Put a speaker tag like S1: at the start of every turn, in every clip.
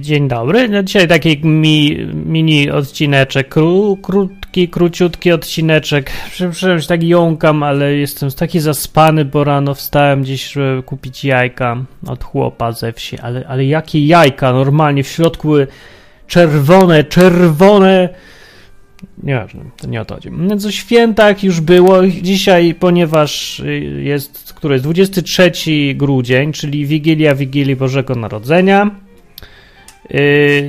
S1: Dzień dobry. No dzisiaj taki mi, mini odcineczek, kró, krótki, króciutki odcineczek. Przepraszam, tak jąkam, ale jestem taki zaspany, bo rano wstałem gdzieś, żeby kupić jajka od chłopa ze wsi. Ale, ale jakie jajka? Normalnie w środku były czerwone, czerwone. Nieważne, to nie o to chodzi. Więc o świętach już było. Dzisiaj, ponieważ jest, który jest 23 grudzień, czyli Wigilia Wigilii Bożego Narodzenia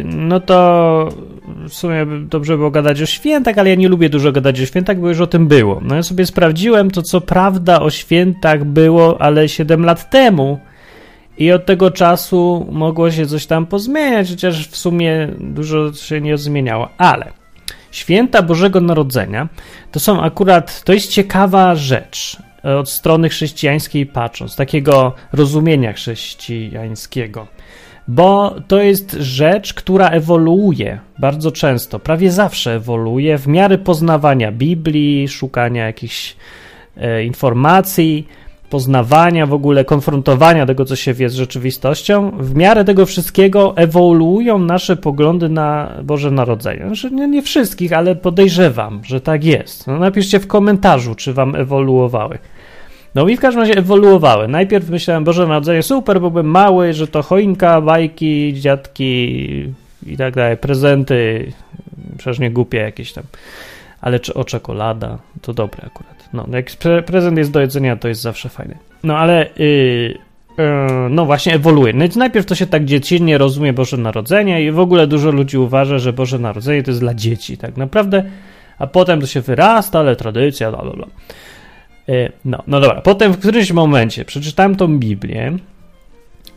S1: no to w sumie dobrze było gadać o świętach, ale ja nie lubię dużo gadać o świętach, bo już o tym było. No ja sobie sprawdziłem, to co prawda o świętach było, ale 7 lat temu i od tego czasu mogło się coś tam pozmieniać, chociaż w sumie dużo się nie zmieniało. Ale święta Bożego Narodzenia to są akurat, to jest ciekawa rzecz od strony chrześcijańskiej patrząc, takiego rozumienia chrześcijańskiego bo to jest rzecz, która ewoluuje bardzo często, prawie zawsze ewoluuje w miarę poznawania Biblii, szukania jakichś e, informacji, poznawania, w ogóle konfrontowania tego, co się wie z rzeczywistością. W miarę tego wszystkiego ewoluują nasze poglądy na Boże Narodzenie. Znaczy, nie, nie wszystkich, ale podejrzewam, że tak jest. No, napiszcie w komentarzu, czy wam ewoluowały. No i w każdym razie ewoluowały. Najpierw myślałem, Boże Narodzenie super, byłbym mały, że to choinka, bajki, dziadki i tak dalej, prezenty, przecież nie głupie jakieś tam. Ale czy o czekolada, to dobre akurat. No, jak pre prezent jest do jedzenia, to jest zawsze fajny. No ale yy, no właśnie ewoluuje. No najpierw to się tak dziecinnie rozumie Boże Narodzenie i w ogóle dużo ludzi uważa, że Boże Narodzenie to jest dla dzieci, tak naprawdę, a potem to się wyrasta, ale tradycja, bla bla bla. E, no, no dobra, potem w którymś momencie przeczytałem tą Biblię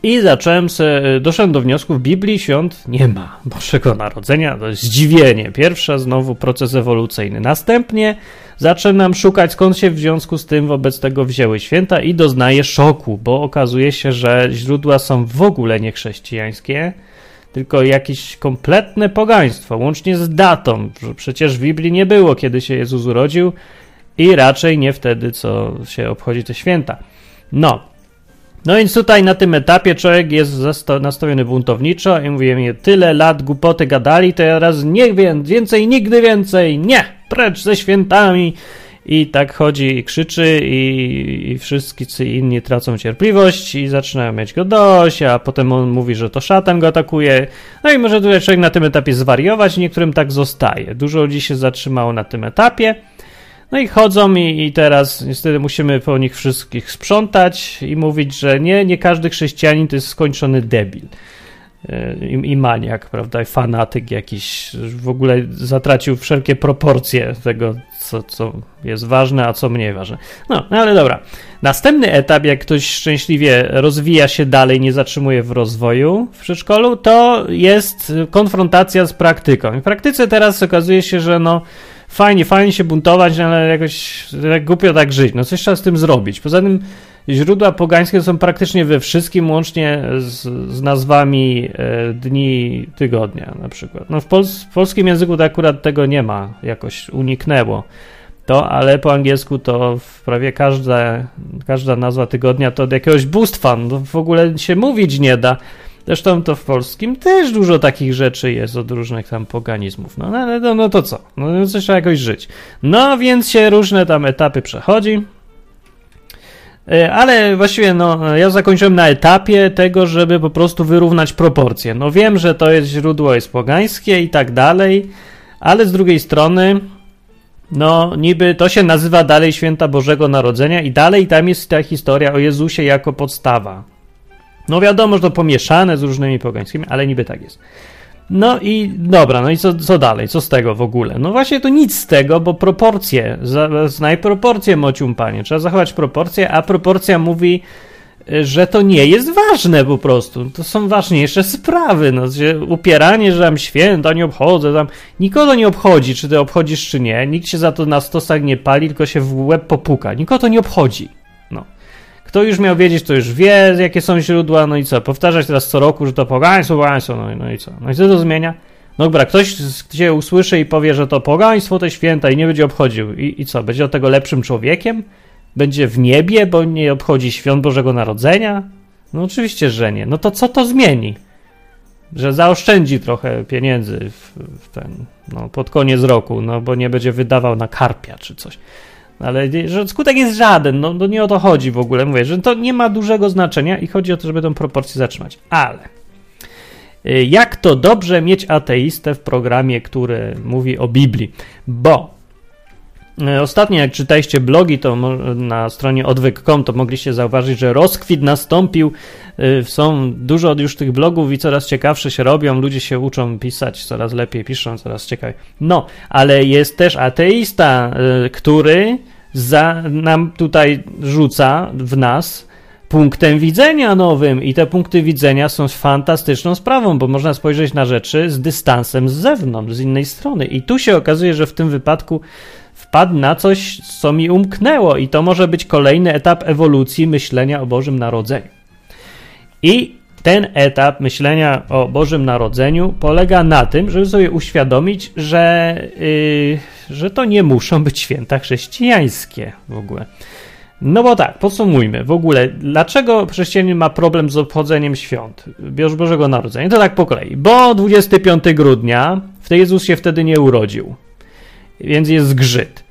S1: i zacząłem se, e, doszedłem do wniosku, w Biblii świąt nie ma Bożego Narodzenia, to jest zdziwienie. Pierwsza znowu proces ewolucyjny. Następnie zaczynam szukać, skąd się w związku z tym wobec tego wzięły święta i doznaję szoku, bo okazuje się, że źródła są w ogóle niechrześcijańskie, tylko jakieś kompletne pogaństwo, łącznie z datą, przecież w Biblii nie było, kiedy się Jezus urodził, i raczej nie wtedy, co się obchodzi te święta. No. No więc tutaj na tym etapie człowiek jest nastawiony buntowniczo i mówi mi, tyle lat głupoty gadali, to ja raz nie więcej, nigdy więcej, nie, precz ze świętami. I tak chodzi i krzyczy i, i wszyscy inni tracą cierpliwość i zaczynają mieć go dość, a potem on mówi, że to szatan go atakuje. No i może tutaj człowiek na tym etapie zwariować, niektórym tak zostaje. Dużo ludzi się zatrzymało na tym etapie. No i chodzą i, i teraz niestety musimy po nich wszystkich sprzątać i mówić, że nie, nie każdy chrześcijanin to jest skończony debil e, i, i maniak, prawda, i fanatyk jakiś, w ogóle zatracił wszelkie proporcje tego, co, co jest ważne, a co mniej ważne. No, no, ale dobra. Następny etap, jak ktoś szczęśliwie rozwija się dalej, nie zatrzymuje w rozwoju w przedszkolu, to jest konfrontacja z praktyką. I w praktyce teraz okazuje się, że no fajnie, fajnie się buntować, ale jakoś tak głupio tak żyć. No coś trzeba z tym zrobić. Poza tym źródła pogańskie są praktycznie we wszystkim, łącznie z, z nazwami e, dni tygodnia na przykład. No w, w polskim języku to akurat tego nie ma, jakoś uniknęło to, ale po angielsku to prawie każda, każda nazwa tygodnia to od jakiegoś bóstwa, no w ogóle się mówić nie da. Zresztą to w polskim też dużo takich rzeczy jest od różnych tam poganizmów. No, no, no, no to co? No coś trzeba jakoś żyć. No więc się różne tam etapy przechodzi. E, ale właściwie no, ja zakończyłem na etapie tego, żeby po prostu wyrównać proporcje. No wiem, że to jest źródło jest pogańskie i tak dalej, ale z drugiej strony no niby to się nazywa dalej Święta Bożego Narodzenia i dalej tam jest ta historia o Jezusie jako podstawa. No wiadomo, że to pomieszane z różnymi pogańskimi, ale niby tak jest. No i dobra, no i co, co dalej? Co z tego w ogóle? No właśnie to nic z tego, bo proporcje, znaj proporcje, mocium panie. Trzeba zachować proporcje, a proporcja mówi, że to nie jest ważne po prostu. To są ważniejsze sprawy. No, upieranie, że tam święta nie obchodzę, tam nikogo nie obchodzi, czy ty obchodzisz, czy nie. Nikt się za to na stosach nie pali, tylko się w łeb popuka. Nikogo to nie obchodzi. Kto już miał wiedzieć, to już wie, jakie są źródła, no i co? Powtarzać teraz co roku, że to pogaństwo, pogaństwo, no, no i co? No i co to zmienia? No dobra, ktoś cię usłyszy i powie, że to pogaństwo to święta i nie będzie obchodził. I, I co? Będzie od tego lepszym człowiekiem? Będzie w niebie, bo nie obchodzi świąt Bożego Narodzenia? No oczywiście, że nie. No to co to zmieni? że zaoszczędzi trochę pieniędzy w, w ten, no, pod koniec roku, no bo nie będzie wydawał na karpia czy coś. Ale że skutek jest żaden, no, no nie o to chodzi w ogóle. Mówię, że to nie ma dużego znaczenia i chodzi o to, żeby tę proporcję zatrzymać. Ale y, jak to dobrze mieć ateistę w programie, który mówi o Biblii? Bo Ostatnio, jak czytaliście blogi, to na stronie odwyk.com, to mogliście zauważyć, że rozkwit nastąpił. Y, są dużo już tych blogów i coraz ciekawsze się robią. Ludzie się uczą pisać, coraz lepiej piszą, coraz ciekawiej. No, ale jest też ateista, który za, nam tutaj rzuca w nas punktem widzenia nowym i te punkty widzenia są fantastyczną sprawą, bo można spojrzeć na rzeczy z dystansem z zewnątrz, z innej strony. I tu się okazuje, że w tym wypadku wpadł na coś, co mi umknęło i to może być kolejny etap ewolucji myślenia o Bożym Narodzeniu. I ten etap myślenia o Bożym Narodzeniu polega na tym, żeby sobie uświadomić, że, yy, że to nie muszą być święta chrześcijańskie w ogóle. No bo tak, podsumujmy. W ogóle, dlaczego chrześcijanin ma problem z obchodzeniem świąt Bożego Narodzenia? To tak po kolei. Bo 25 grudnia, w Jezus się wtedy nie urodził, więc jest zgrzyt.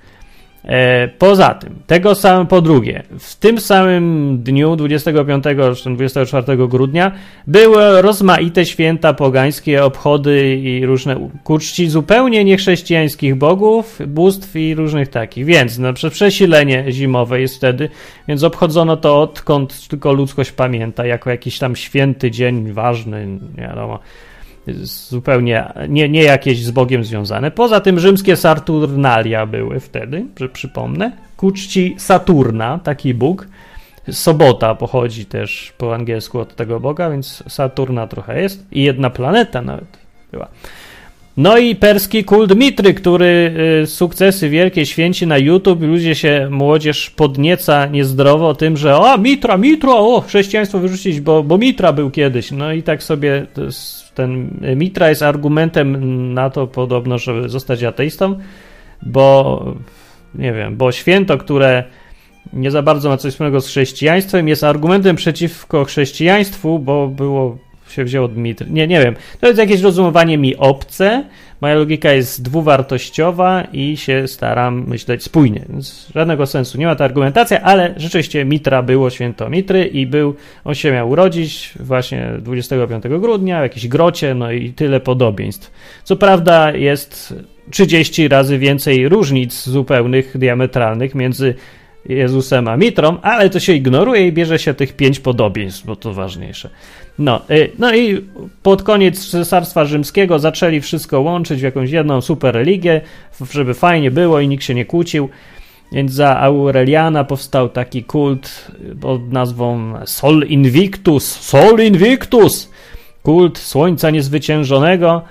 S1: E, poza tym, tego samego, po drugie, w tym samym dniu 25 czy 24 grudnia były rozmaite święta pogańskie, obchody i różne kuczci zupełnie niechrześcijańskich bogów, bóstw i różnych takich. Więc na przykład przesilenie zimowe jest wtedy, więc obchodzono to odkąd tylko ludzkość pamięta, jako jakiś tam święty dzień ważny, nie wiadomo zupełnie nie, nie jakieś z Bogiem związane. Poza tym rzymskie Saturnalia były wtedy, że przypomnę, ku czci Saturna, taki Bóg. Sobota pochodzi też po angielsku od tego Boga, więc Saturna trochę jest i jedna planeta nawet była. No i perski kult Mitry, który y, sukcesy wielkie święci na YouTube, ludzie się, młodzież podnieca niezdrowo tym, że o, Mitra, Mitra, o, chrześcijaństwo wyrzucić, bo, bo Mitra był kiedyś. No i tak sobie ten Mitra jest argumentem na to podobno, żeby zostać ateistą, bo nie wiem, bo święto, które nie za bardzo ma coś wspólnego z chrześcijaństwem, jest argumentem przeciwko chrześcijaństwu, bo było się wzięło od Mitry. Nie, nie wiem. To jest jakieś rozumowanie mi obce. Moja logika jest dwuwartościowa i się staram myśleć spójnie. Więc żadnego sensu nie ma ta argumentacja, ale rzeczywiście Mitra było święto Mitry i był, on się miał urodzić właśnie 25 grudnia w jakiejś grocie, no i tyle podobieństw. Co prawda jest 30 razy więcej różnic zupełnych, diametralnych między Jezusem a Mitrą, ale to się ignoruje i bierze się tych pięć podobieństw, bo to ważniejsze. No, y, no i pod koniec Cesarstwa Rzymskiego zaczęli wszystko łączyć w jakąś jedną super religię, żeby fajnie było i nikt się nie kłócił. Więc za Aureliana powstał taki kult pod nazwą Sol Invictus. Sol Invictus! Kult Słońca Niezwyciężonego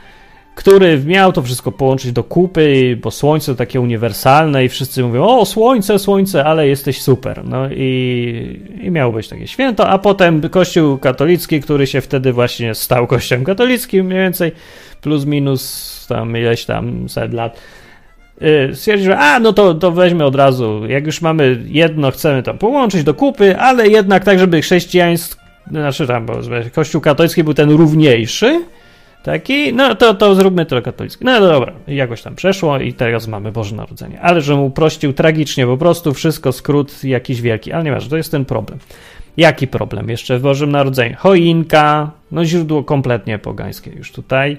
S1: który miał to wszystko połączyć do kupy, bo słońce to takie uniwersalne i wszyscy mówią, o słońce, słońce, ale jesteś super. No i, i miało być takie święto, a potem kościół katolicki, który się wtedy właśnie stał kościołem katolickim mniej więcej, plus minus tam ileś tam set lat, y, stwierdził, że a, no to, to weźmy od razu, jak już mamy jedno, chcemy tam połączyć do kupy, ale jednak tak, żeby chrześcijaństwo, znaczy tam, bo kościół katolicki był ten równiejszy, Taki, no to, to zróbmy to katolicki. No dobra, jakoś tam przeszło i teraz mamy Boże Narodzenie. Ale że mu uprościł tragicznie, po prostu wszystko, skrót jakiś wielki. Ale nieważne, to jest ten problem. Jaki problem jeszcze w Bożym Narodzeniu? Choinka, no źródło kompletnie pogańskie już tutaj.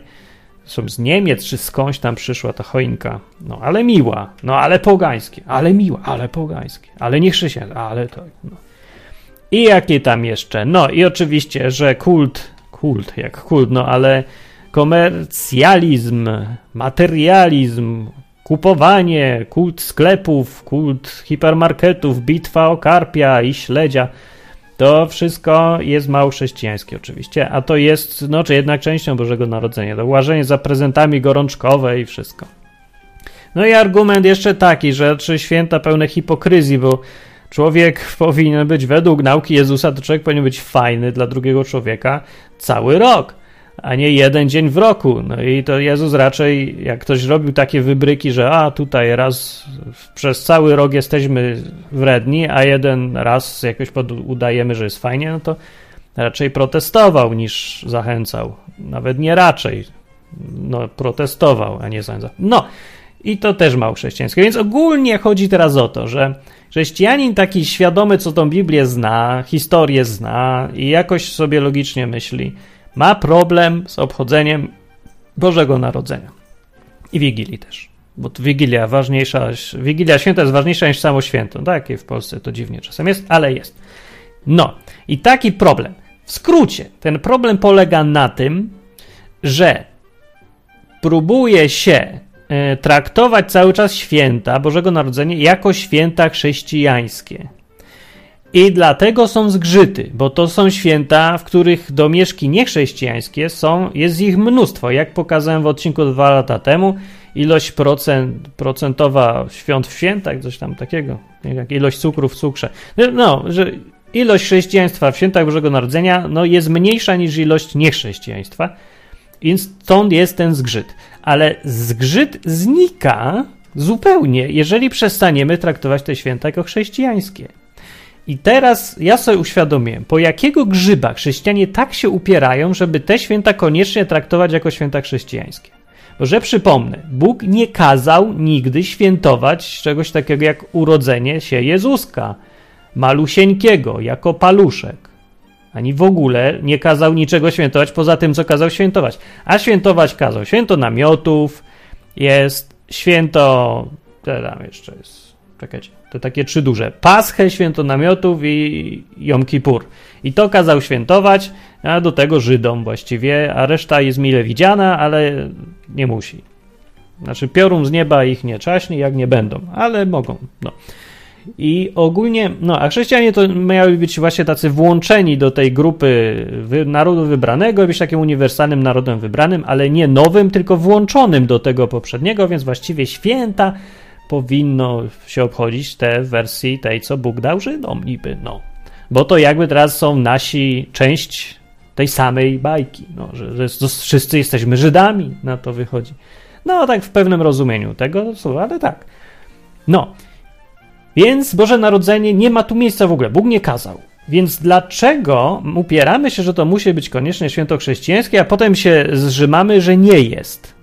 S1: Są z Niemiec czy skądś tam przyszła ta choinka. No ale miła, no ale pogańskie, ale miła, ale pogańskie, ale nie chrześcijańskie, ale to. No. I jakie tam jeszcze? No i oczywiście, że kult, kult, jak kult, no ale komercjalizm, materializm, kupowanie, kult sklepów, kult hipermarketów, bitwa o karpia i śledzia. To wszystko jest mało chrześcijańskie oczywiście, a to jest, no czy jednak częścią Bożego Narodzenia. To łażenie za prezentami gorączkowe i wszystko. No i argument jeszcze taki, że czy święta pełne hipokryzji, bo człowiek powinien być według nauki Jezusa, to człowiek powinien być fajny dla drugiego człowieka cały rok a nie jeden dzień w roku. No i to Jezus raczej, jak ktoś robił takie wybryki, że a tutaj raz przez cały rok jesteśmy wredni, a jeden raz jakoś udajemy, że jest fajnie, no to raczej protestował niż zachęcał. Nawet nie raczej. No, protestował, a nie zachęcał. No, i to też mało chrześcijańskie. Więc ogólnie chodzi teraz o to, że chrześcijanin taki świadomy, co tą Biblię zna, historię zna i jakoś sobie logicznie myśli, ma problem z obchodzeniem Bożego Narodzenia. I Wigilii też. Bo Wigilia ważniejsza, Wigilia święta jest ważniejsza niż samo święto. Tak, w Polsce to dziwnie czasem jest, ale jest. No, i taki problem. W skrócie, ten problem polega na tym, że próbuje się e, traktować cały czas święta Bożego Narodzenia jako święta chrześcijańskie. I dlatego są zgrzyty, bo to są święta, w których domieszki niechrześcijańskie są, jest ich mnóstwo. Jak pokazałem w odcinku dwa lata temu, ilość procent, procentowa świąt w świętach, coś tam takiego, jak ilość cukru w cukrze. No, że ilość chrześcijaństwa w świętach Bożego Narodzenia no, jest mniejsza niż ilość niechrześcijaństwa, więc stąd jest ten zgrzyt. Ale zgrzyt znika zupełnie, jeżeli przestaniemy traktować te święta jako chrześcijańskie. I teraz ja sobie uświadomiłem, po jakiego grzyba chrześcijanie tak się upierają, żeby te święta koniecznie traktować jako święta chrześcijańskie. Bo że przypomnę, Bóg nie kazał nigdy świętować czegoś takiego jak urodzenie się Jezuska, malusieńkiego, jako paluszek. Ani w ogóle nie kazał niczego świętować poza tym, co kazał świętować. A świętować kazał święto namiotów, jest święto. Co tam jeszcze jest? Czekajcie. To takie trzy duże. Paschę, święto namiotów i Jom Kippur. I to kazał świętować, a do tego Żydom właściwie, a reszta jest mile widziana, ale nie musi. Znaczy piorun z nieba ich nie czaśnie, jak nie będą, ale mogą. No. I ogólnie, no a chrześcijanie to miały być właśnie tacy włączeni do tej grupy wy, narodu wybranego, być takim uniwersalnym narodem wybranym, ale nie nowym, tylko włączonym do tego poprzedniego, więc właściwie święta powinno się obchodzić te wersji tej, co Bóg dał Żydom niby, no. Bo to jakby teraz są nasi, część tej samej bajki, no, że, że, wszyscy jesteśmy Żydami, na to wychodzi. No, tak w pewnym rozumieniu tego ale tak. No, więc Boże Narodzenie nie ma tu miejsca w ogóle. Bóg nie kazał. Więc dlaczego upieramy się, że to musi być koniecznie święto chrześcijańskie, a potem się zrzymamy, że nie jest?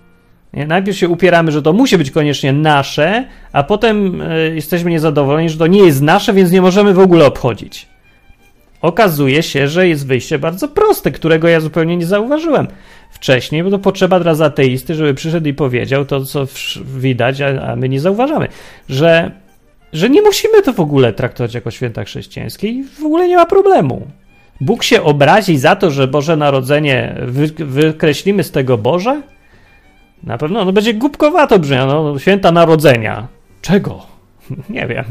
S1: Nie? Najpierw się upieramy, że to musi być koniecznie nasze, a potem y, jesteśmy niezadowoleni, że to nie jest nasze, więc nie możemy w ogóle obchodzić. Okazuje się, że jest wyjście bardzo proste, którego ja zupełnie nie zauważyłem wcześniej, bo to potrzeba teraz ateisty, żeby przyszedł i powiedział to, co widać, a my nie zauważamy, że że nie musimy to w ogóle traktować jako święta chrześcijańskie i w ogóle nie ma problemu. Bóg się obrazi za to, że Boże Narodzenie wy, wykreślimy z tego Boże? Na pewno no będzie głupkowato brzmią, no, święta Narodzenia. Czego? nie wiem.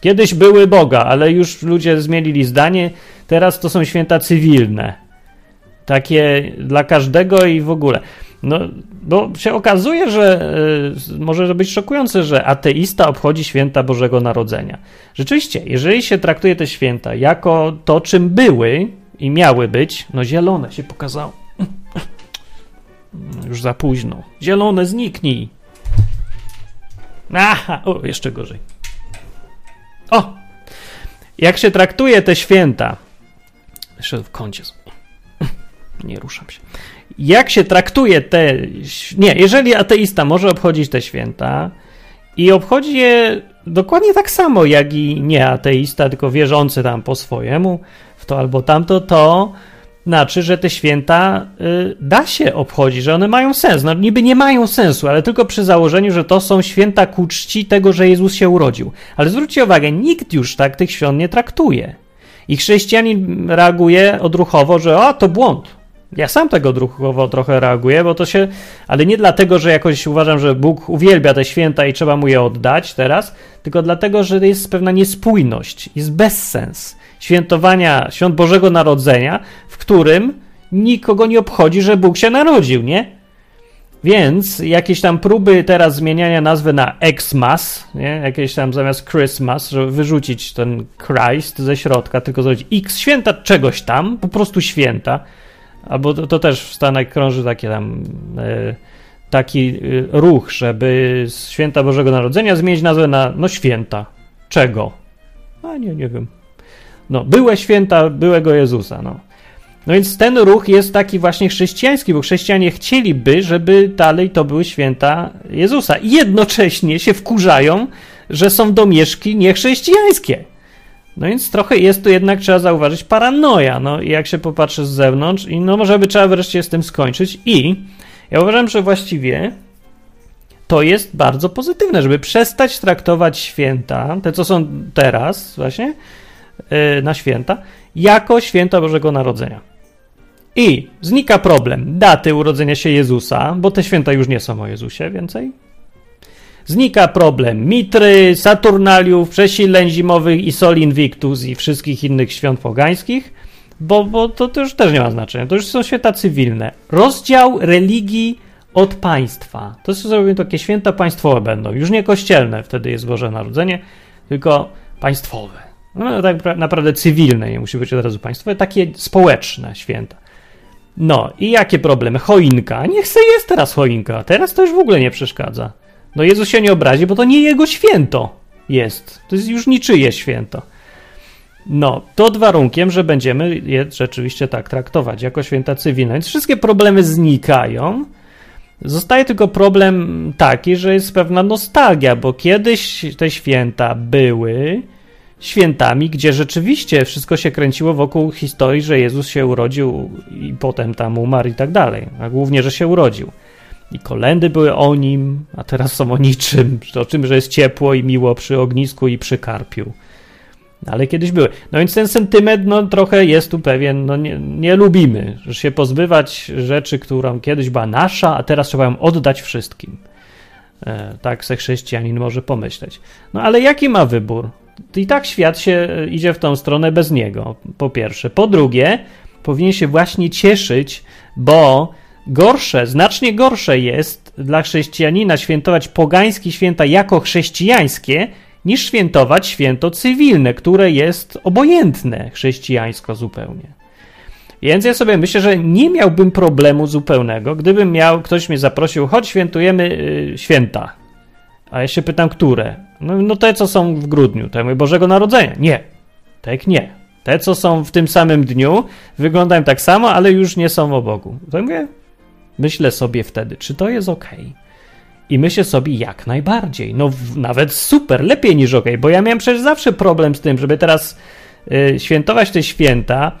S1: Kiedyś były Boga, ale już ludzie zmienili zdanie, teraz to są święta cywilne. Takie dla każdego i w ogóle. No, bo się okazuje, że y, może być szokujące, że ateista obchodzi święta Bożego Narodzenia. Rzeczywiście, jeżeli się traktuje te święta jako to, czym były i miały być, no zielone się pokazało. Już za późno. Zielone, zniknij. Aha, o, jeszcze gorzej. O! Jak się traktuje te święta, jeszcze w kącie. Nie ruszam się jak się traktuje te. Nie, jeżeli ateista może obchodzić te święta i obchodzi je dokładnie tak samo jak i nie ateista, tylko wierzący tam po swojemu w to albo tamto, to znaczy, że te święta y, da się obchodzić, że one mają sens. No niby nie mają sensu, ale tylko przy założeniu, że to są święta ku czci tego, że Jezus się urodził. Ale zwróćcie uwagę, nikt już tak tych świąt nie traktuje. I chrześcijanin reaguje odruchowo, że o, to błąd, ja sam tego druchowo trochę reaguję, bo to się. Ale nie dlatego, że jakoś uważam, że Bóg uwielbia te święta i trzeba mu je oddać teraz, tylko dlatego, że jest pewna niespójność, jest bezsens świętowania świąt Bożego Narodzenia, w którym nikogo nie obchodzi, że Bóg się narodził, nie? Więc jakieś tam próby teraz zmieniania nazwy na Xmas, nie? jakieś tam zamiast Christmas, żeby wyrzucić ten Christ ze środka, tylko zrobić X święta czegoś tam, po prostu święta Albo to, to też w Stanach krąży takie tam e, taki e, ruch, żeby z święta Bożego Narodzenia zmienić nazwę na no święta. Czego? A nie, nie wiem. No, były święta byłego Jezusa, no. No więc ten ruch jest taki właśnie chrześcijański, bo chrześcijanie chcieliby, żeby dalej to były święta Jezusa. I jednocześnie się wkurzają, że są domieszki niechrześcijańskie. No więc trochę jest tu jednak, trzeba zauważyć, paranoja, no jak się popatrzy z zewnątrz i no może by trzeba wreszcie z tym skończyć i ja uważam, że właściwie to jest bardzo pozytywne, żeby przestać traktować święta, te co są teraz właśnie na święta, jako święta Bożego Narodzenia. I znika problem daty urodzenia się Jezusa, bo te święta już nie są o Jezusie więcej. Znika problem Mitry, Saturnaliów, przesileń zimowych i Sol Invictus i wszystkich innych świąt pogańskich, bo, bo to, to już też nie ma znaczenia. To już są święta cywilne. Rozdział religii od państwa. To są takie święta państwowe będą. Już nie kościelne, wtedy jest Boże Narodzenie, tylko państwowe. No, tak naprawdę cywilne, nie musi być od razu państwowe, takie społeczne święta. No i jakie problemy? Choinka. Niech se jest teraz choinka. Teraz to już w ogóle nie przeszkadza. No Jezus się nie obrazi, bo to nie jego święto jest. To jest już niczyje święto. No, pod warunkiem, że będziemy je rzeczywiście tak traktować, jako święta cywilne. Więc wszystkie problemy znikają. Zostaje tylko problem taki, że jest pewna nostalgia, bo kiedyś te święta były świętami, gdzie rzeczywiście wszystko się kręciło wokół historii, że Jezus się urodził i potem tam umarł i tak dalej, a głównie, że się urodził. I kolendy były o nim, a teraz są o niczym, o czym, że jest ciepło i miło przy ognisku i przy karpiu. Ale kiedyś były. No więc ten sentyment, no trochę jest tu pewien, no nie, nie lubimy, że się pozbywać rzeczy, którą kiedyś była nasza, a teraz trzeba ją oddać wszystkim. E, tak se chrześcijanin może pomyśleć. No ale jaki ma wybór? I tak świat się e, idzie w tą stronę bez niego, po pierwsze. Po drugie, powinien się właśnie cieszyć, bo gorsze, znacznie gorsze jest dla chrześcijanina świętować pogańskie święta jako chrześcijańskie, niż świętować święto cywilne, które jest obojętne chrześcijańsko zupełnie. Więc ja sobie myślę, że nie miałbym problemu zupełnego, gdybym miał, ktoś mnie zaprosił, chodź świętujemy y, święta. A ja się pytam, które? No, no te, co są w grudniu, te Bożego Narodzenia. Nie, tak nie. Te, co są w tym samym dniu, wyglądają tak samo, ale już nie są o Bogu. To mówię, myślę sobie wtedy, czy to jest ok. I myślę sobie jak najbardziej. No nawet super, lepiej niż ok, bo ja miałem przecież zawsze problem z tym, żeby teraz y, świętować te święta,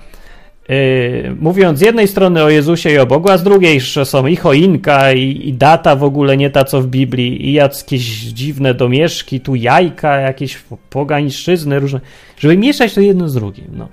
S1: mówiąc z jednej strony o Jezusie i o Bogu, a z drugiej że są i choinka, i, i, data w ogóle nie ta co w Biblii, i jakieś dziwne domieszki, tu jajka, jakieś pogańszczyzny różne, żeby mieszać to jedno z drugim. No.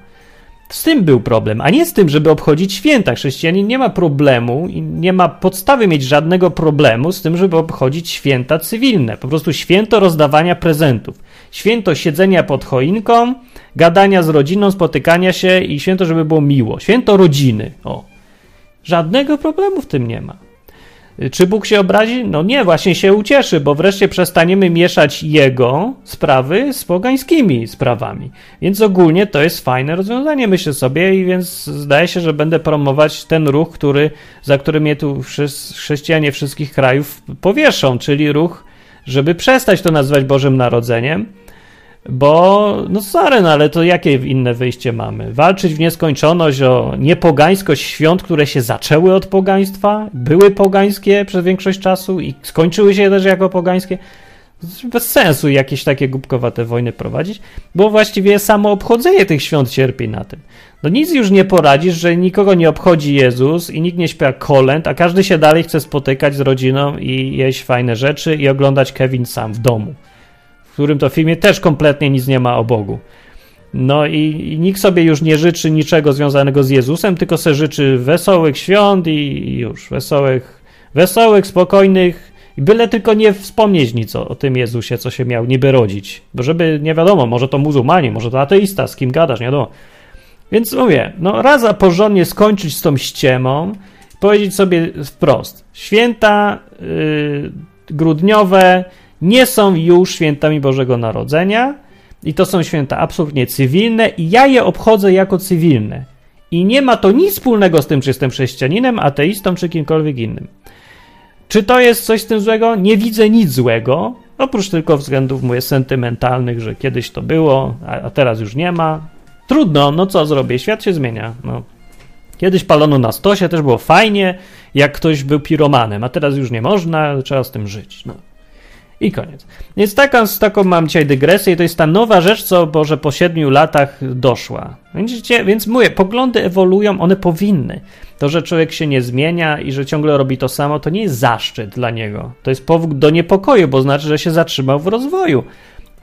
S1: Z tym był problem, a nie z tym, żeby obchodzić święta. Chrześcijanin nie ma problemu i nie ma podstawy mieć żadnego problemu z tym, żeby obchodzić święta cywilne. Po prostu święto rozdawania prezentów. Święto siedzenia pod choinką, gadania z rodziną, spotykania się i święto, żeby było miło. Święto rodziny. O. Żadnego problemu w tym nie ma. Czy Bóg się obrazi? No nie, właśnie się ucieszy, bo wreszcie przestaniemy mieszać Jego sprawy z pogańskimi sprawami. Więc ogólnie to jest fajne rozwiązanie, myślę sobie, i więc zdaje się, że będę promować ten ruch, który, za który mnie tu chrześcijanie wszystkich krajów powieszą, czyli ruch, żeby przestać to nazywać Bożym Narodzeniem, bo, no sorry, no ale to jakie inne wyjście mamy? Walczyć w nieskończoność o niepogańskość świąt, które się zaczęły od pogaństwa, były pogańskie przez większość czasu i skończyły się też jako pogańskie? Bez sensu jakieś takie głupkowate wojny prowadzić, bo właściwie samo obchodzenie tych świąt cierpi na tym. No nic już nie poradzisz, że nikogo nie obchodzi Jezus i nikt nie śpiewa kolęd, a każdy się dalej chce spotykać z rodziną i jeść fajne rzeczy i oglądać Kevin sam w domu którym to filmie też kompletnie nic nie ma o Bogu. No i, i, nikt sobie już nie życzy niczego związanego z Jezusem, tylko se życzy wesołych świąt i, i już wesołych, wesołych, spokojnych i byle tylko nie wspomnieć nic o, o, tym Jezusie, co się miał niby rodzić. Bo żeby, nie wiadomo, może to muzułmanie, może to ateista, z kim gadasz, nie wiadomo. Więc mówię, no raz a porządnie skończyć z tą ściemą, powiedzieć sobie wprost, święta yy, grudniowe, nie są już świętami Bożego Narodzenia i to są święta absolutnie cywilne i ja je obchodzę jako cywilne. I nie ma to nic wspólnego z tym, czy jestem chrześcijaninem, ateistą, czy kimkolwiek innym. Czy to jest coś z tym złego? Nie widzę nic złego, oprócz tylko względów mówię sentymentalnych, że kiedyś to było, a, teraz już nie ma. Trudno, no co zrobię, świat się zmienia. No. Kiedyś palono na stosie, też było fajnie, jak ktoś był piromanem, a teraz już nie można, trzeba z tym żyć. No. I koniec. Więc taką, taką mam dzisiaj dygresję i to jest ta nowa rzecz, co Boże po siedmiu latach doszła. Widzicie? Więc mówię, poglądy ewoluują, one powinny. To, że człowiek się nie zmienia i że ciągle robi to samo, to nie jest zaszczyt dla niego. To jest powód do niepokoju, bo znaczy, że się zatrzymał w rozwoju.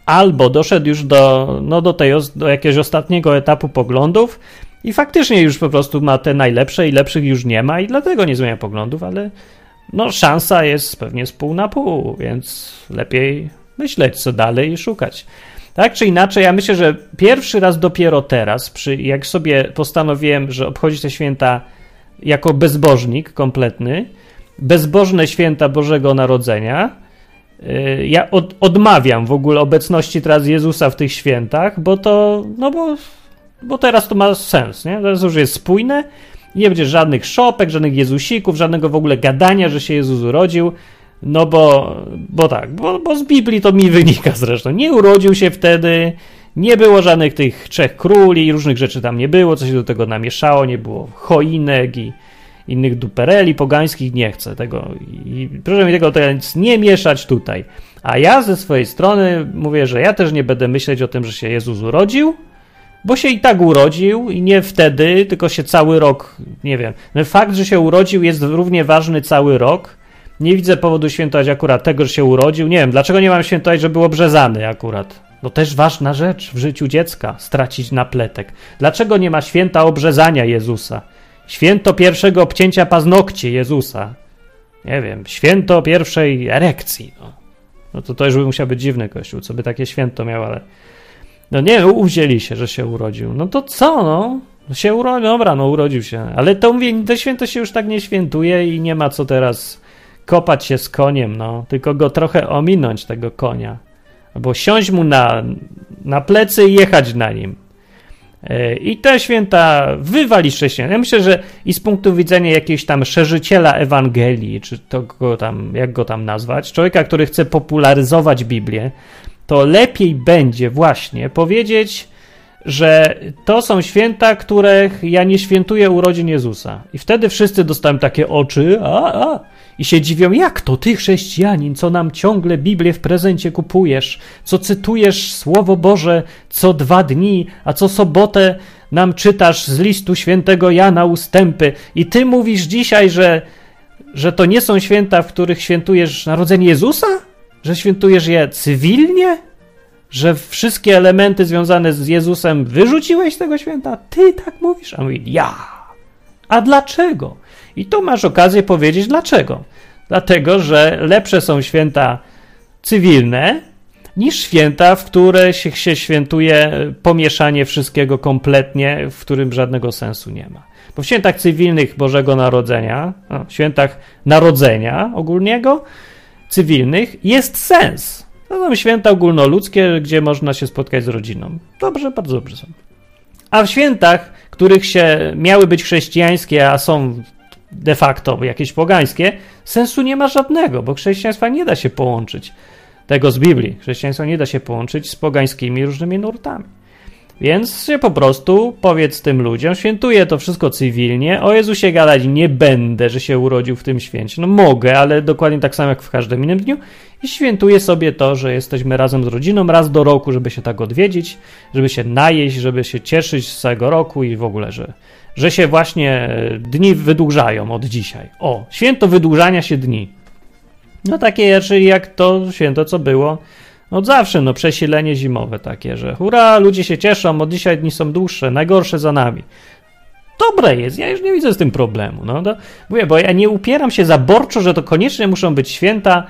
S1: Albo doszedł już do, no do, tej, do jakiegoś ostatniego etapu poglądów i faktycznie już po prostu ma te najlepsze i lepszych już nie ma i dlatego nie zmienia poglądów, ale no szansa jest pewnie z pół na pół, więc lepiej myśleć co dalej i szukać. Tak czy inaczej, ja myślę, że pierwszy raz dopiero teraz, przy, jak sobie postanowiłem, że obchodzić te święta jako bezbożnik kompletny, bezbożne święta Bożego Narodzenia, y, ja od, odmawiam w ogóle obecności teraz Jezusa w tych świętach, bo to, no bo, bo teraz to ma sens, nie? Teraz już jest spójne nie będzie żadnych szopek, żadnych Jezusików, żadnego w ogóle gadania, że się Jezus urodził. No bo, bo tak, bo, bo z Biblii to mi wynika zresztą. Nie urodził się wtedy, nie było żadnych tych trzech króli, różnych rzeczy tam nie było, co się do tego namieszało, nie było choinek i innych dupereli pogańskich, nie chcę tego. I proszę mi tego teraz nie mieszać tutaj. A ja ze swojej strony mówię, że ja też nie będę myśleć o tym, że się Jezus urodził, bo się i tak urodził i nie wtedy, tylko się cały rok, nie wiem. No fakt, że się urodził jest równie ważny cały rok. Nie widzę powodu świętować akurat tego, że się urodził. Nie wiem, dlaczego nie mam świętować, że był obrzezany akurat. No też ważna rzecz w życiu dziecka, stracić napletek. Dlaczego nie ma święta obrzezania Jezusa? Święto pierwszego obcięcia paznokci Jezusa. Nie wiem, święto pierwszej erekcji. No, no to to już by musiał być dziwny kościół, co by takie święto miał, ale... No nie, uwzięli się, że się urodził. No to co, no? Się urodził, dobra, no urodził się. Ale to mówię, to święto się już tak nie świętuje i nie ma co teraz kopać się z koniem, no. Tylko go trochę ominąć, tego konia. Albo siąść mu na, na plecy i jechać na nim. E, I te święta wywalić chrześcijan. Ja myślę, że i z punktu widzenia jakiegoś tam szerzyciela Ewangelii, czy to go tam, jak go tam nazwać, człowieka, który chce popularyzować Biblię, to lepiej będzie właśnie powiedzieć, że to są święta, których ja nie świętuję urodzin Jezusa. I wtedy wszyscy dostają takie oczy, a, a, i się dziwią, jak to ty, chrześcijanin, co nam ciągle Biblię w prezencie kupujesz, co cytujesz Słowo Boże co dwa dni, a co sobotę nam czytasz z listu świętego Jana ustępy. I ty mówisz dzisiaj, że, że to nie są święta, w których świętujesz narodzenie Jezusa? Że świętujesz je cywilnie? Że wszystkie elementy związane z Jezusem wyrzuciłeś z tego święta? Ty tak mówisz? A mówi, ja. A dlaczego? I tu masz okazję powiedzieć dlaczego. Dlatego, że lepsze są święta cywilne niż święta, w które się, się świętuje pomieszanie wszystkiego kompletnie, w którym żadnego sensu nie ma. Bo w świętach cywilnych Bożego Narodzenia, w świętach Narodzenia ogólniego, cywilnych jest sens. To są święta ogólnoludzkie, gdzie można się spotkać z rodziną. Dobrze, bardzo dobrze są. A w świętach, których się miały być chrześcijańskie, a są de facto jakieś pogańskie, sensu nie ma żadnego, bo chrześcijaństwa nie da się połączyć tego z Biblii. Chrześcijaństwa nie da się połączyć z pogańskimi różnymi nurtami. Więc się po prostu powiedz tym ludziom, świętuję to wszystko cywilnie, o Jezusie gadać nie będę, że się urodził w tym święcie. No mogę, ale dokładnie tak samo jak w każdym innym dniu i świętuję sobie to, że jesteśmy razem z rodziną raz do roku, żeby się tak odwiedzić, żeby się najeść, żeby się cieszyć z całego roku i w ogóle, że, że się właśnie dni wydłużają od dzisiaj. O, święto wydłużania się dni. No takie rzeczy jak to święto, co było od zawsze, no przesilenie zimowe takie, że hura, ludzie się cieszą, od dzisiaj dni są dłuższe, najgorsze za nami. Dobre jest, ja już nie widzę z tym problemu. No, to, mówię, bo ja nie upieram się zaborczo, że to koniecznie muszą być święta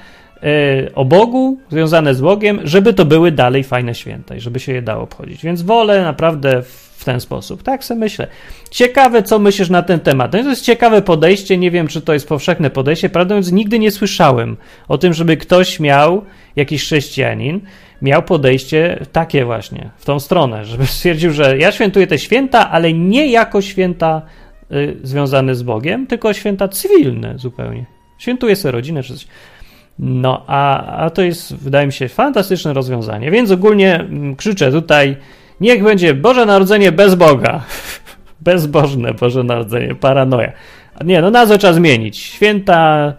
S1: o Bogu, związane z Bogiem, żeby to były dalej fajne święta i żeby się je dało obchodzić. Więc wolę naprawdę w ten sposób. Tak sobie myślę. Ciekawe, co myślisz na ten temat. No to jest ciekawe podejście, nie wiem, czy to jest powszechne podejście. Prawdę mówiąc, nigdy nie słyszałem o tym, żeby ktoś miał, jakiś chrześcijanin, miał podejście takie właśnie, w tą stronę, żeby stwierdził, że ja świętuję te święta, ale nie jako święta y, związane z Bogiem, tylko święta cywilne zupełnie. Świętuję sobie rodzinę czy coś. No, a, a to jest, wydaje mi się, fantastyczne rozwiązanie. Więc ogólnie mm, krzyczę tutaj, niech będzie Boże Narodzenie bez Boga. Bezbożne Boże Narodzenie, paranoja. Nie, no nazwę trzeba zmienić. Święta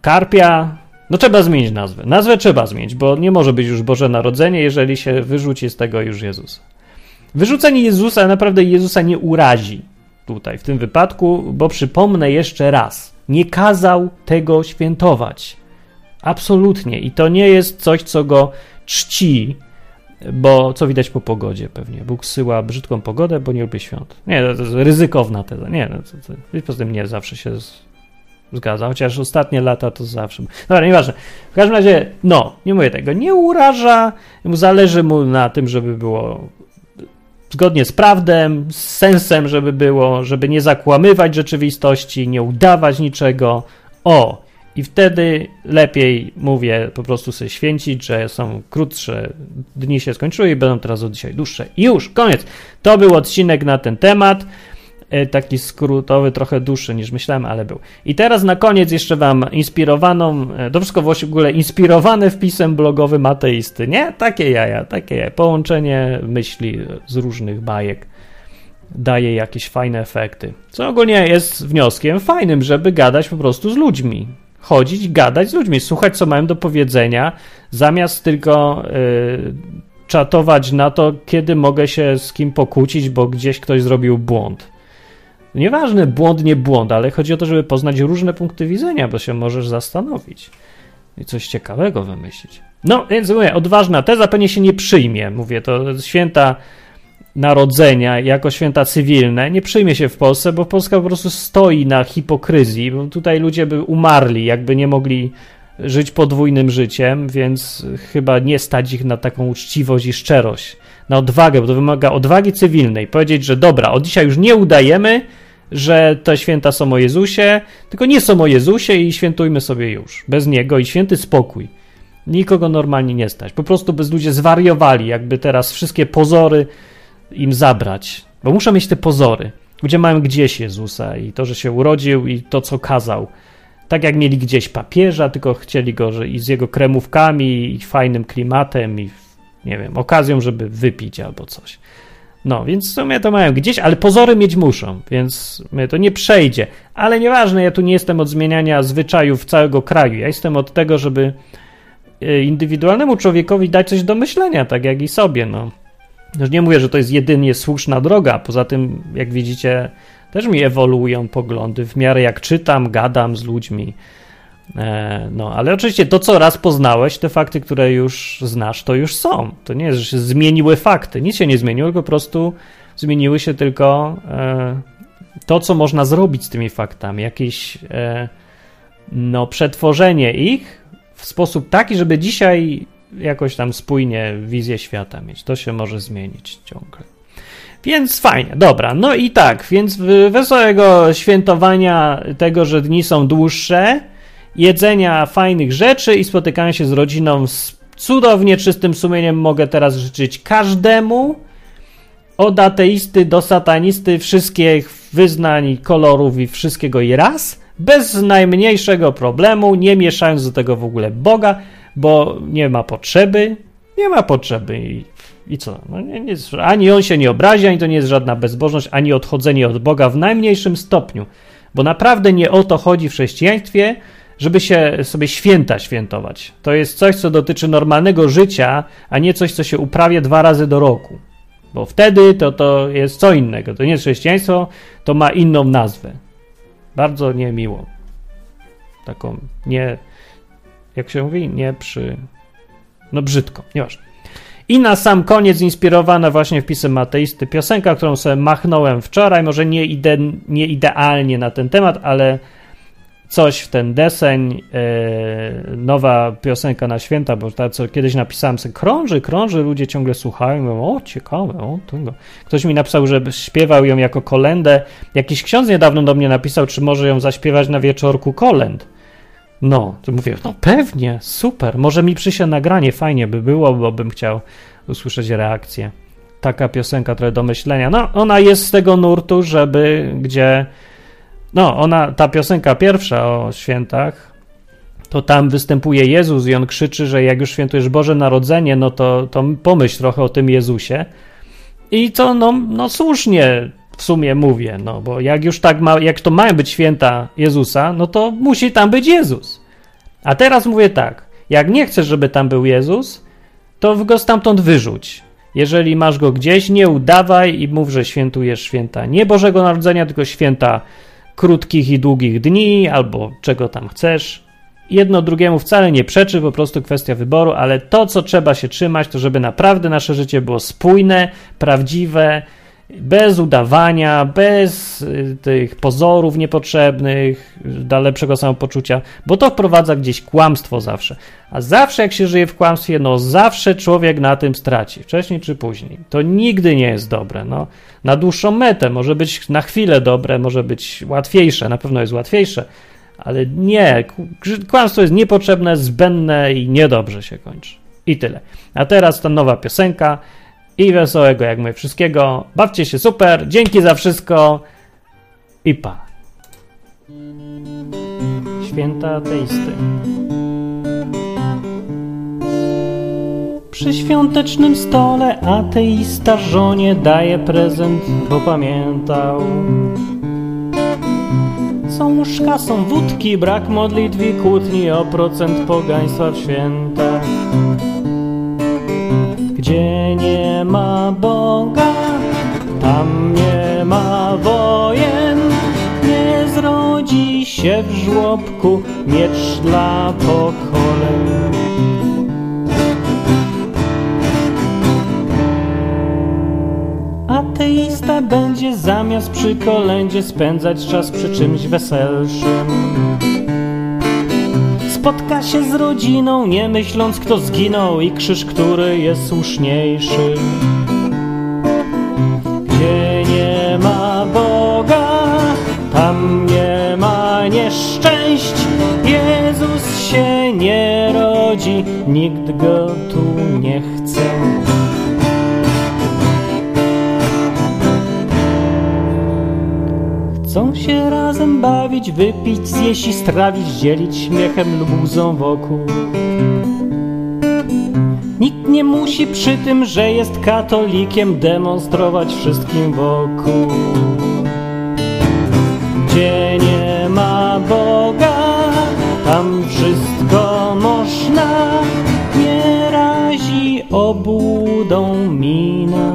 S1: Karpia, no trzeba zmienić nazwę. Nazwę trzeba zmienić, bo nie może być już Boże Narodzenie, jeżeli się wyrzuci z tego już Jezusa. Wyrzucenie Jezusa naprawdę Jezusa nie urazi tutaj w tym wypadku, bo przypomnę jeszcze raz, nie kazał tego świętować. Absolutnie. I to nie jest coś, co go czci, bo co widać po pogodzie pewnie. Bóg syła brzydką pogodę, bo nie lubi świąt. Nie, to jest ryzykowna teza. Nie, no, to, to, poza tym nie zawsze się zgadza, chociaż ostatnie lata to zawsze. Dobra, nieważne. W każdym razie, no, nie mówię tego, nie uraża, zależy mu na tym, żeby było zgodnie z prawdą, z sensem, żeby było, żeby nie zakłamywać rzeczywistości, nie udawać niczego. O, i wtedy lepiej mówię po prostu sobie święcić, że są krótsze dni się skończyły i będą teraz od dzisiaj dłuższe. I już, koniec. To był odcinek na ten temat. E, taki skrótowy, trochę dłuższy niż myślałem, ale był. I teraz na koniec jeszcze wam inspirowaną, e, to wszystko w ogóle inspirowane wpisem blogowym ateisty, nie? Takie jaja, takie jaja. Połączenie myśli z różnych bajek daje jakieś fajne efekty. Co ogólnie jest wnioskiem fajnym, żeby gadać po prostu z ludźmi. Chodzić, gadać z ludźmi, słuchać, co mają do powiedzenia, zamiast tylko yy, czatować na to, kiedy mogę się z kim pokłócić, bo gdzieś ktoś zrobił błąd. Nieważne błąd, nie błąd, ale chodzi o to, żeby poznać różne punkty widzenia, bo się możesz zastanowić i coś ciekawego wymyślić. No, więc mówię, odważna teza pewnie się nie przyjmie. Mówię, to święta narodzenia jako święta cywilne nie przyjmie się w Polsce, bo Polska po prostu stoi na hipokryzji, bo tutaj ludzie by umarli, jakby nie mogli żyć podwójnym życiem, więc chyba nie stać ich na taką uczciwość i szczerość, na odwagę, bo to wymaga odwagi cywilnej. Powiedzieć, że dobra, od dzisiaj już nie udajemy, że te święta są o Jezusie, tylko nie są o Jezusie i świętujmy sobie już. Bez Niego i święty spokój. Nikogo normalnie nie stać. Po prostu bez ludzie zwariowali, jakby teraz wszystkie pozory im zabrać. Bo muszą mieć te pozory. Ludzie mają gdzieś Jezusa i to, że się urodził i to, co kazał. Tak jak mieli gdzieś papieża, tylko chcieli go że i z jego kremówkami i fajnym klimatem i nie wiem, okazją, żeby wypić albo coś. No, więc w sumie to mają gdzieś, ale pozory mieć muszą, więc mnie to nie przejdzie. Ale nieważne, ja tu nie jestem od zmieniania zwyczajów całego kraju. Ja jestem od tego, żeby e, indywidualnemu człowiekowi dać coś do myślenia, tak jak i sobie, no. Już nie mówię, że to jest jedynie słuszna droga, poza tym, jak widzicie, też mi ewoluują poglądy w miarę jak czytam, gadam z ludźmi. E, no, ale oczywiście to, co raz poznałeś, te fakty, które już znasz, to już są. To nie jest, że się zmieniły fakty. Nic się nie zmieniło, tylko po prostu zmieniły się tylko e, to, co można zrobić z tymi faktami. Jakieś e, no, przetworzenie ich w sposób taki, żeby dzisiaj jakoś tam spójnie wizję świata mieć. To się może zmienić ciągle. Więc fajnie, dobra. No i tak, więc wesołego świętowania tego, że dni są dłuższe jedzenia fajnych rzeczy i spotykania się z rodziną z cudownie czystym sumieniem mogę teraz życzyć każdemu. Od ateisty do satanisty, wszystkich wyznań, kolorów i wszystkiego i raz. Bez najmniejszego problemu, nie mieszając do tego w ogóle Boga, bo nie ma potrzeby. Nie ma potrzeby i, i co? No nie, nie, ani on się nie obrazi, ani to nie jest żadna bezbożność, ani odchodzenie od Boga w najmniejszym stopniu. Bo naprawdę nie o to chodzi w chrześcijaństwie, żeby się sobie święta świętować. To jest coś, co dotyczy normalnego życia, a nie coś, co się uprawia dwa razy do roku. Bo wtedy to, to jest co innego. To nie jest chrześcijaństwo, to ma inną nazwę. Bardzo niemiłą. Taką nie. Jak się mówi? Nie przy. No brzydko, nieważne. I na sam koniec, inspirowana właśnie wpisem ateisty, piosenka, którą sobie machnąłem wczoraj, może nie, ide, nie idealnie na ten temat, ale coś w ten deseń, yy, nowa piosenka na święta, bo ta, co kiedyś napisałem sobie, krąży, krąży, ludzie ciągle słuchają, mówią, o ciekawe, o tego. Ktoś mi napisał, że śpiewał ją jako kolendę. Jakiś ksiądz niedawno do mnie napisał, czy może ją zaśpiewać na wieczorku kolęd. No, to mówię, no pewnie, super, może mi przyjdzie nagranie, fajnie by było, bo bym chciał usłyszeć reakcję. Taka piosenka trochę do myślenia. No, ona jest z tego nurtu, żeby gdzie no, ona, ta piosenka pierwsza o świętach, to tam występuje Jezus i on krzyczy, że jak już świętujesz Boże Narodzenie, no to, to pomyśl trochę o tym Jezusie. I to, no, no słusznie, w sumie mówię, no bo jak już tak ma, jak to mają być święta Jezusa, no to musi tam być Jezus. A teraz mówię tak, jak nie chcesz, żeby tam był Jezus, to go stamtąd wyrzuć. Jeżeli masz go gdzieś, nie udawaj i mów, że świętujesz święta nie Bożego Narodzenia, tylko święta krótkich i długich dni, albo czego tam chcesz. Jedno drugiemu wcale nie przeczy, po prostu kwestia wyboru, ale to, co trzeba się trzymać, to żeby naprawdę nasze życie było spójne, prawdziwe, bez udawania, bez y, tych pozorów niepotrzebnych, dla lepszego samopoczucia, bo to wprowadza gdzieś kłamstwo zawsze. A zawsze jak się żyje w kłamstwie, no zawsze człowiek na tym straci, wcześniej czy później. To nigdy nie jest dobre. No. Na dłuższą metę może być na chwilę dobre, może być łatwiejsze, na pewno jest łatwiejsze, ale nie, kłamstwo jest niepotrzebne, zbędne i niedobrze się kończy. I tyle. A teraz ta nowa piosenka i wesołego jak my wszystkiego. Bawcie się super, dzięki za wszystko i pa. Święta ateisty. Przy świątecznym stole ateista żonie daje prezent, bo pamiętał. Są łóżka, są wódki, brak modlitwi, kłótni o procent pogaństwa w świętach. Gdzie nie ma Boga, tam nie ma wojen. Nie zrodzi się w żłobku miecz dla pokoleń. Ateista będzie zamiast przy kolędzie spędzać czas przy czymś weselszym. Spotka się z rodziną, nie myśląc kto zginął i krzyż, który jest słuszniejszy. Gdzie nie ma Boga, tam nie ma nieszczęść. Jezus się nie rodzi, nikt go tu nie chce. Się razem bawić, wypić, zjeść i strawić, dzielić śmiechem lub łzą wokół. Nikt nie musi przy tym, że jest katolikiem, demonstrować wszystkim wokół. Gdzie nie ma Boga, tam wszystko można, nie razi obłudą mina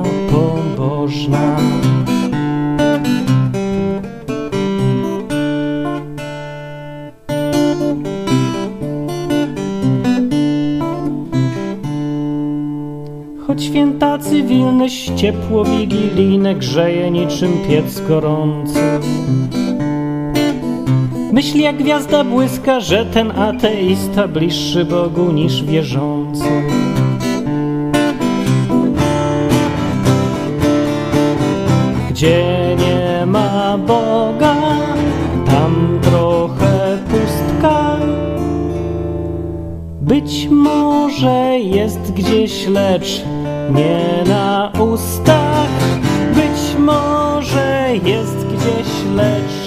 S1: ciepło wigilijne grzeje niczym piec gorący. Myśli jak gwiazda błyska, że ten ateista bliższy Bogu niż wierzący. Gdzie nie ma Boga, tam trochę pustka. Być może jest gdzieś, lecz nie na ustach. Być może jest gdzieś, lecz